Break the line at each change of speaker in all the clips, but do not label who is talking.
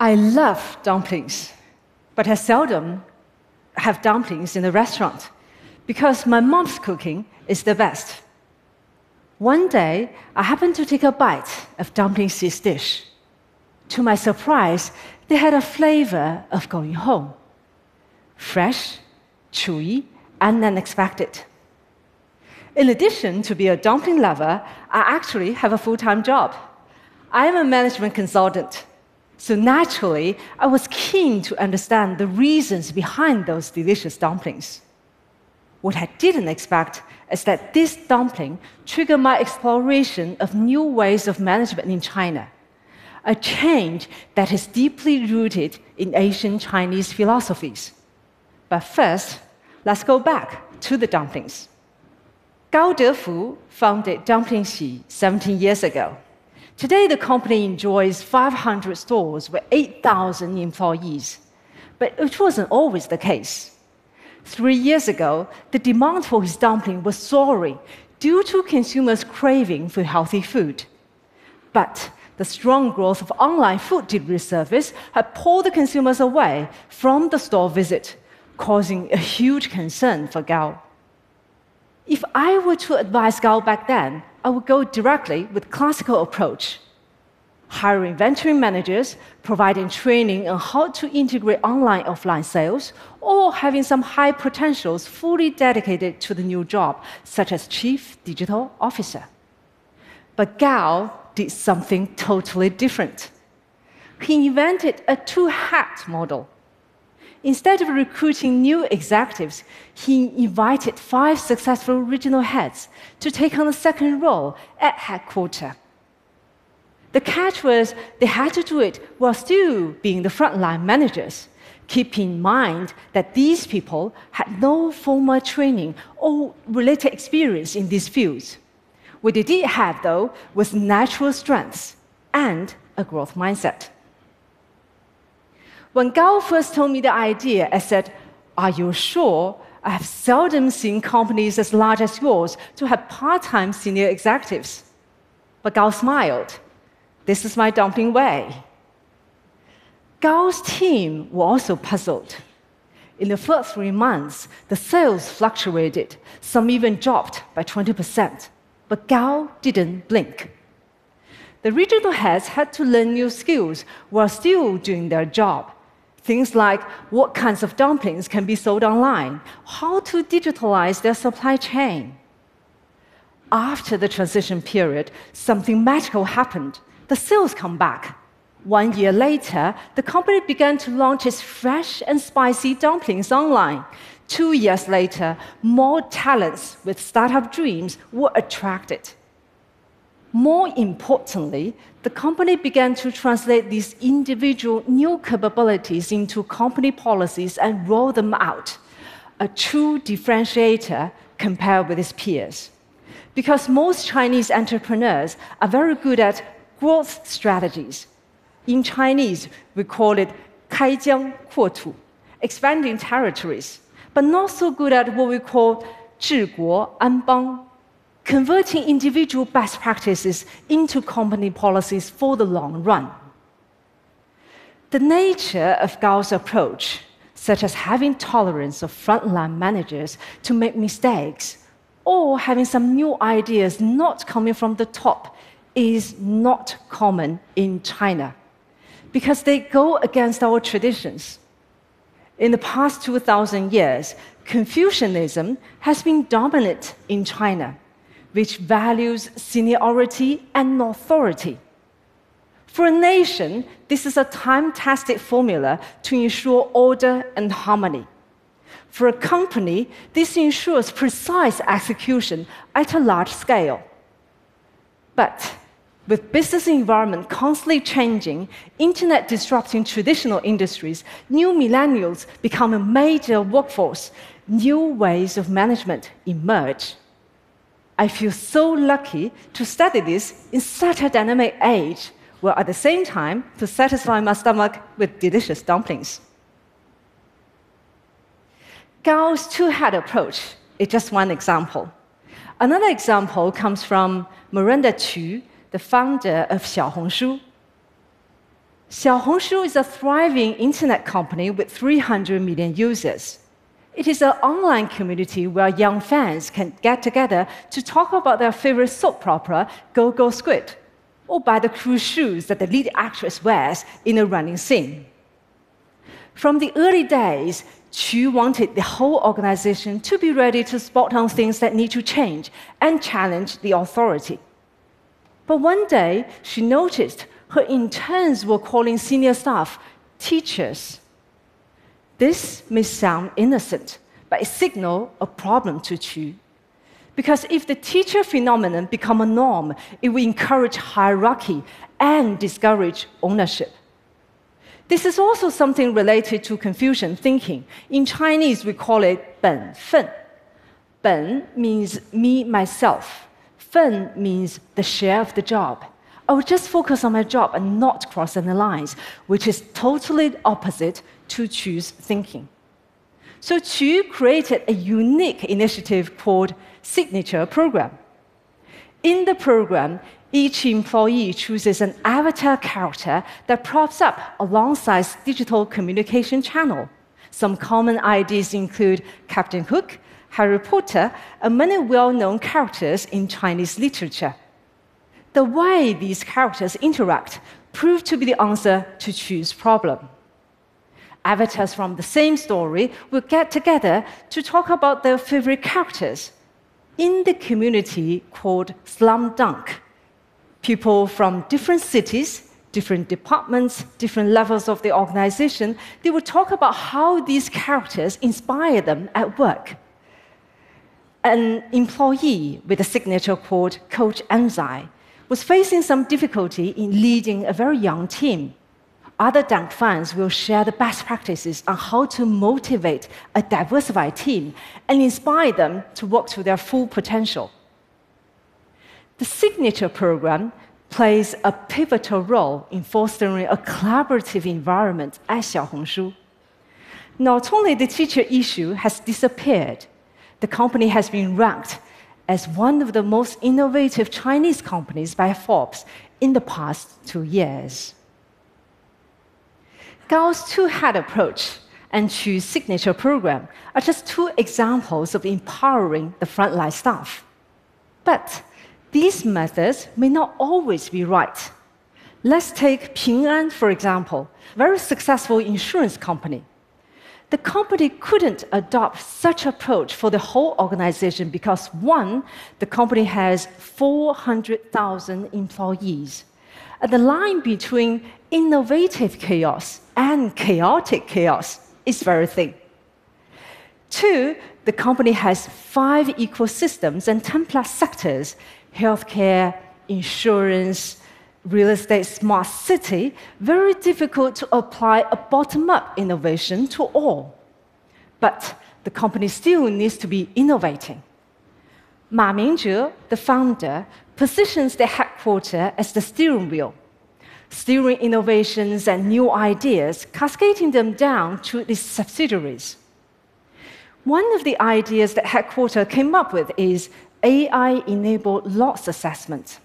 I love dumplings, but I seldom have dumplings in a restaurant because my mom's cooking is the best. One day, I happened to take a bite of Dumpling Xi's dish. To my surprise, they had a flavor of going home fresh, chewy, and unexpected. In addition to being a dumpling lover, I actually have a full time job. I am a management consultant, so naturally, I was keen to understand the reasons behind those delicious dumplings. What I didn't expect is that this dumpling triggered my exploration of new ways of management in China, a change that is deeply rooted in Asian Chinese philosophies. But first, let's go back to the dumplings. Gao Defu founded Dumpling Xi 17 years ago. Today, the company enjoys 500 stores with 8,000 employees. But it wasn't always the case. Three years ago, the demand for his dumpling was soaring due to consumers' craving for healthy food. But the strong growth of online food delivery service had pulled the consumers away from the store visit, causing a huge concern for Gao. If I were to advise Gao back then, I would go directly with classical approach. Hire inventory managers, providing training on how to integrate online offline sales, or having some high potentials fully dedicated to the new job, such as chief digital officer. But Gao did something totally different. He invented a two hat model Instead of recruiting new executives, he invited five successful regional heads to take on a second role at headquarters. The catch was they had to do it while still being the frontline managers. Keep in mind that these people had no formal training or related experience in these fields. What they did have, though, was natural strengths and a growth mindset. When Gao first told me the idea, I said, Are you sure? I have seldom seen companies as large as yours to have part time senior executives. But Gao smiled. This is my dumpling way. Gao's team were also puzzled. In the first three months, the sales fluctuated, some even dropped by 20%. But Gao didn't blink. The regional heads had to learn new skills while still doing their job Things like what kinds of dumplings can be sold online, how to digitalize their supply chain. After the transition period, something magical happened. The sales come back. One year later, the company began to launch its fresh and spicy dumplings online. Two years later, more talents with startup dreams were attracted. More importantly, the company began to translate these individual new capabilities into company policies and roll them out, a true differentiator compared with its peers. Because most Chinese entrepreneurs are very good at growth strategies. In Chinese, we call it 开疆扩土, expanding territories, but not so good at what we call 治国安邦, converting individual best practices into company policies for the long run. The nature of Gao's approach, such as having tolerance of frontline managers to make mistakes, or having some new ideas not coming from the top, is not common in China because they go against our traditions. In the past 2,000 years, Confucianism has been dominant in China which values seniority and authority. For a nation, this is a time tested formula to ensure order and harmony. For a company, this ensures precise execution at a large scale. But with business environment constantly changing, internet disrupting traditional industries, new millennials become a major workforce, new ways of management emerge. I feel so lucky to study this in such a dynamic age, while at the same time to satisfy my stomach with delicious dumplings. Gao's two-hat approach is just one example. Another example comes from Miranda Qu, the founder of Xiaohongshu. Xiaohongshu is a thriving internet company with 300 million users. It is an online community where young fans can get together to talk about their favorite soap opera, Go Go Squid, or buy the cool shoes that the lead actress wears in a running scene. From the early days, Qu wanted the whole organization to be ready to spot on things that need to change and challenge the authority. But one day, she noticed her interns were calling senior staff teachers this may sound innocent, but it signals a problem to Qu. Because if the teacher phenomenon become a norm, it will encourage hierarchy and discourage ownership. This is also something related to Confucian thinking. In Chinese, we call it 本分. Ben means me, myself. Fen means the share of the job. I will just focus on my job and not cross any lines, which is totally opposite to Qu's thinking. So Qu created a unique initiative called Signature Program. In the program, each employee chooses an avatar character that props up alongside digital communication channel. Some common ideas include Captain Hook, Harry Potter, and many well-known characters in Chinese literature the way these characters interact proved to be the answer to Qu's problem. Avatars from the same story will get together to talk about their favorite characters in the community called Slam Dunk. People from different cities, different departments, different levels of the organization, they will talk about how these characters inspire them at work. An employee with a signature called Coach Anzai was facing some difficulty in leading a very young team. Other Dunk fans will share the best practices on how to motivate a diversified team and inspire them to work to their full potential. The signature program plays a pivotal role in fostering a collaborative environment at Xiaohongshu. Not only the teacher issue has disappeared, the company has been ranked as one of the most innovative Chinese companies by Forbes in the past two years. Gao's two-hat approach and Qu's signature program are just two examples of empowering the frontline staff. But these methods may not always be right. Let's take Ping An, for example, very successful insurance company the company couldn't adopt such approach for the whole organization because one, the company has 400,000 employees. And the line between innovative chaos and chaotic chaos is very thin. Two, the company has five ecosystems and 10 plus sectors healthcare, insurance, real estate smart city, very difficult to apply a bottom up innovation to all. But the company still needs to be innovating. Ma Mingzhe, the founder, positions the headquarters as the steering wheel, steering innovations and new ideas, cascading them down to its subsidiaries. One of the ideas that headquarters came up with is AI enabled loss assessment.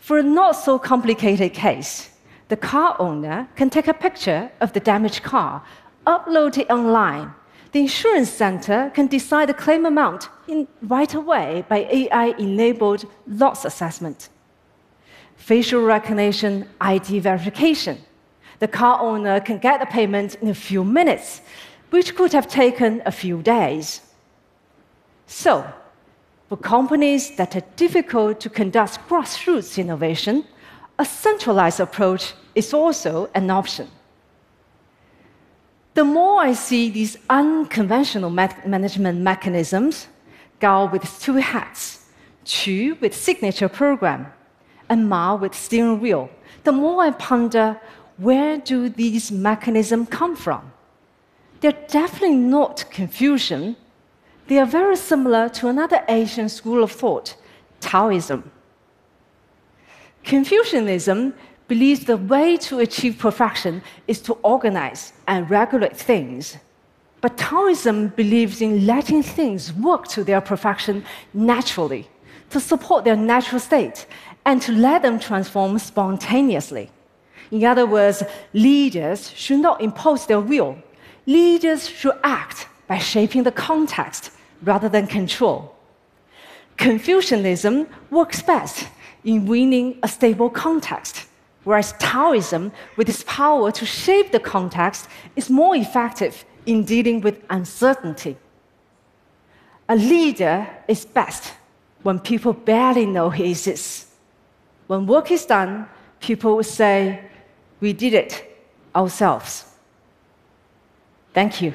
For a not so complicated case, the car owner can take a picture of the damaged car, upload it online. The insurance center can decide the claim amount in right away by AI enabled loss assessment. Facial recognition, ID verification. The car owner can get the payment in a few minutes, which could have taken a few days. So, for companies that are difficult to conduct grassroots innovation, a centralized approach is also an option. The more I see these unconventional management mechanisms, Gao with two hats, Qu with signature program, and Ma with steering wheel, the more I ponder where do these mechanisms come from? They're definitely not Confucian they are very similar to another Asian school of thought, Taoism. Confucianism believes the way to achieve perfection is to organize and regulate things. But Taoism believes in letting things work to their perfection naturally, to support their natural state, and to let them transform spontaneously. In other words, leaders should not impose their will. Leaders should act by shaping the context rather than control. Confucianism works best in winning a stable context, whereas Taoism, with its power to shape the context, is more effective in dealing with uncertainty. A leader is best when people barely know he exists. When work is done, people will say, We did it ourselves. Thank you.